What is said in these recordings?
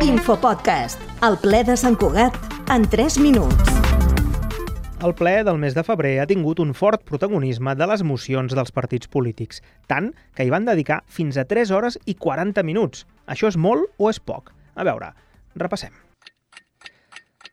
Infopodcast, el ple de Sant Cugat, en 3 minuts. El ple del mes de febrer ha tingut un fort protagonisme de les mocions dels partits polítics, tant que hi van dedicar fins a 3 hores i 40 minuts. Això és molt o és poc? A veure, repassem.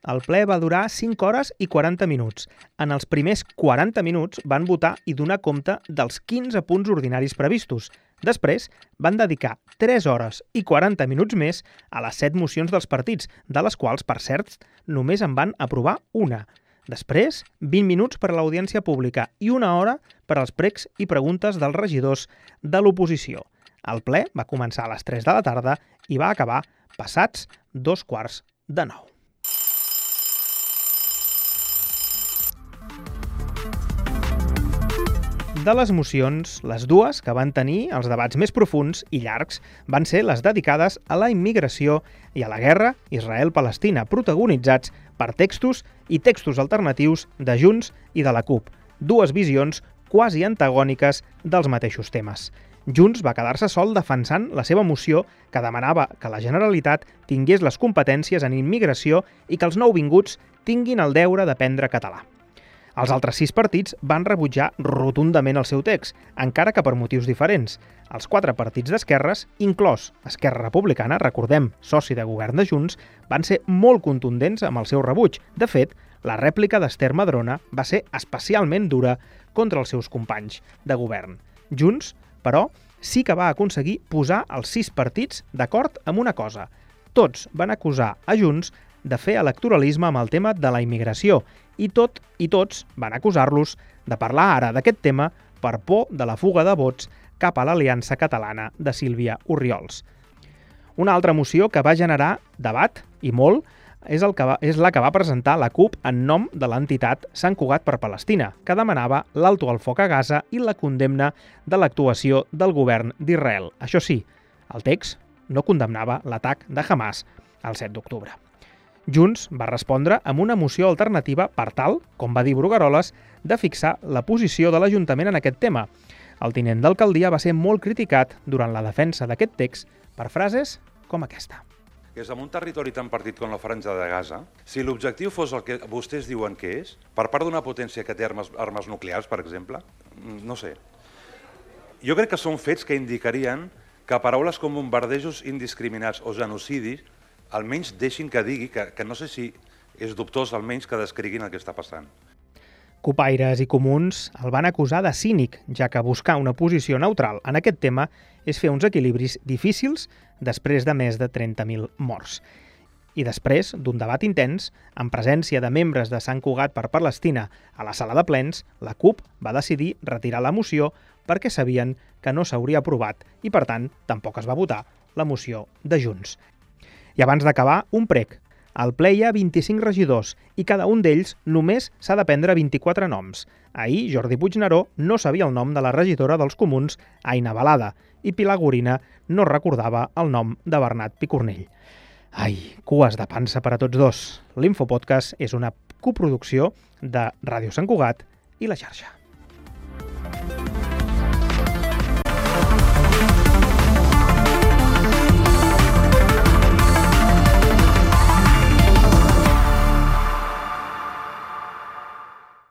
El ple va durar 5 hores i 40 minuts. En els primers 40 minuts van votar i donar compte dels 15 punts ordinaris previstos. Després van dedicar 3 hores i 40 minuts més a les 7 mocions dels partits, de les quals, per cert, només en van aprovar una. Després, 20 minuts per a l'audiència pública i una hora per als pregs i preguntes dels regidors de l'oposició. El ple va començar a les 3 de la tarda i va acabar passats dos quarts de nou. De les mocions, les dues que van tenir els debats més profuns i llargs van ser les dedicades a la immigració i a la guerra Israel-Palestina, protagonitzats per textos i textos alternatius de Junts i de la CUP, dues visions quasi antagòniques dels mateixos temes. Junts va quedar-se sol defensant la seva moció que demanava que la Generalitat tingués les competències en immigració i que els nouvinguts tinguin el deure d'aprendre català. Els altres sis partits van rebutjar rotundament el seu text, encara que per motius diferents. Els quatre partits d'esquerres, inclòs Esquerra Republicana, recordem, soci de govern de Junts, van ser molt contundents amb el seu rebuig. De fet, la rèplica d'Ester Madrona va ser especialment dura contra els seus companys de govern. Junts, però, sí que va aconseguir posar els sis partits d'acord amb una cosa. Tots van acusar a Junts de fer electoralisme amb el tema de la immigració i tot i tots van acusar-los de parlar ara d'aquest tema per por de la fuga de vots cap a l'Aliança Catalana de Sílvia Oriols. Una altra moció que va generar debat, i molt, és, el que va, és la que va presentar la CUP en nom de l'entitat Sant Cugat per Palestina, que demanava l'alto al foc a Gaza i la condemna de l'actuació del govern d'Israel. Això sí, el text no condemnava l'atac de Hamas el 7 d'octubre. Junts va respondre amb una moció alternativa per tal, com va dir Brugueroles, de fixar la posició de l'Ajuntament en aquest tema. El tinent d'alcaldia va ser molt criticat durant la defensa d'aquest text per frases com aquesta. que és en un territori tan partit com la Franja de Gaza, si l'objectiu fos el que vostès diuen que és, per part d'una potència que té armes, armes nuclears, per exemple, mm, no sé. Jo crec que són fets que indicarien que paraules com bombardejos indiscriminats o genocidis almenys deixin que digui que, que no sé si és dubtós almenys que descriguin el que està passant. Copaires i comuns el van acusar de cínic, ja que buscar una posició neutral en aquest tema és fer uns equilibris difícils després de més de 30.000 morts. I després d'un debat intens, en presència de membres de Sant Cugat per Palestina a la sala de plens, la CUP va decidir retirar la moció perquè sabien que no s'hauria aprovat i, per tant, tampoc es va votar la moció de Junts. I abans d'acabar, un prec. Al ple hi ha 25 regidors i cada un d'ells només s'ha de prendre 24 noms. Ahir, Jordi Puigneró no sabia el nom de la regidora dels comuns, Aina Balada, i Pilar Gorina no recordava el nom de Bernat Picornell. Ai, cues de pansa per a tots dos. L'Infopodcast és una coproducció de Ràdio Sant Cugat i la xarxa.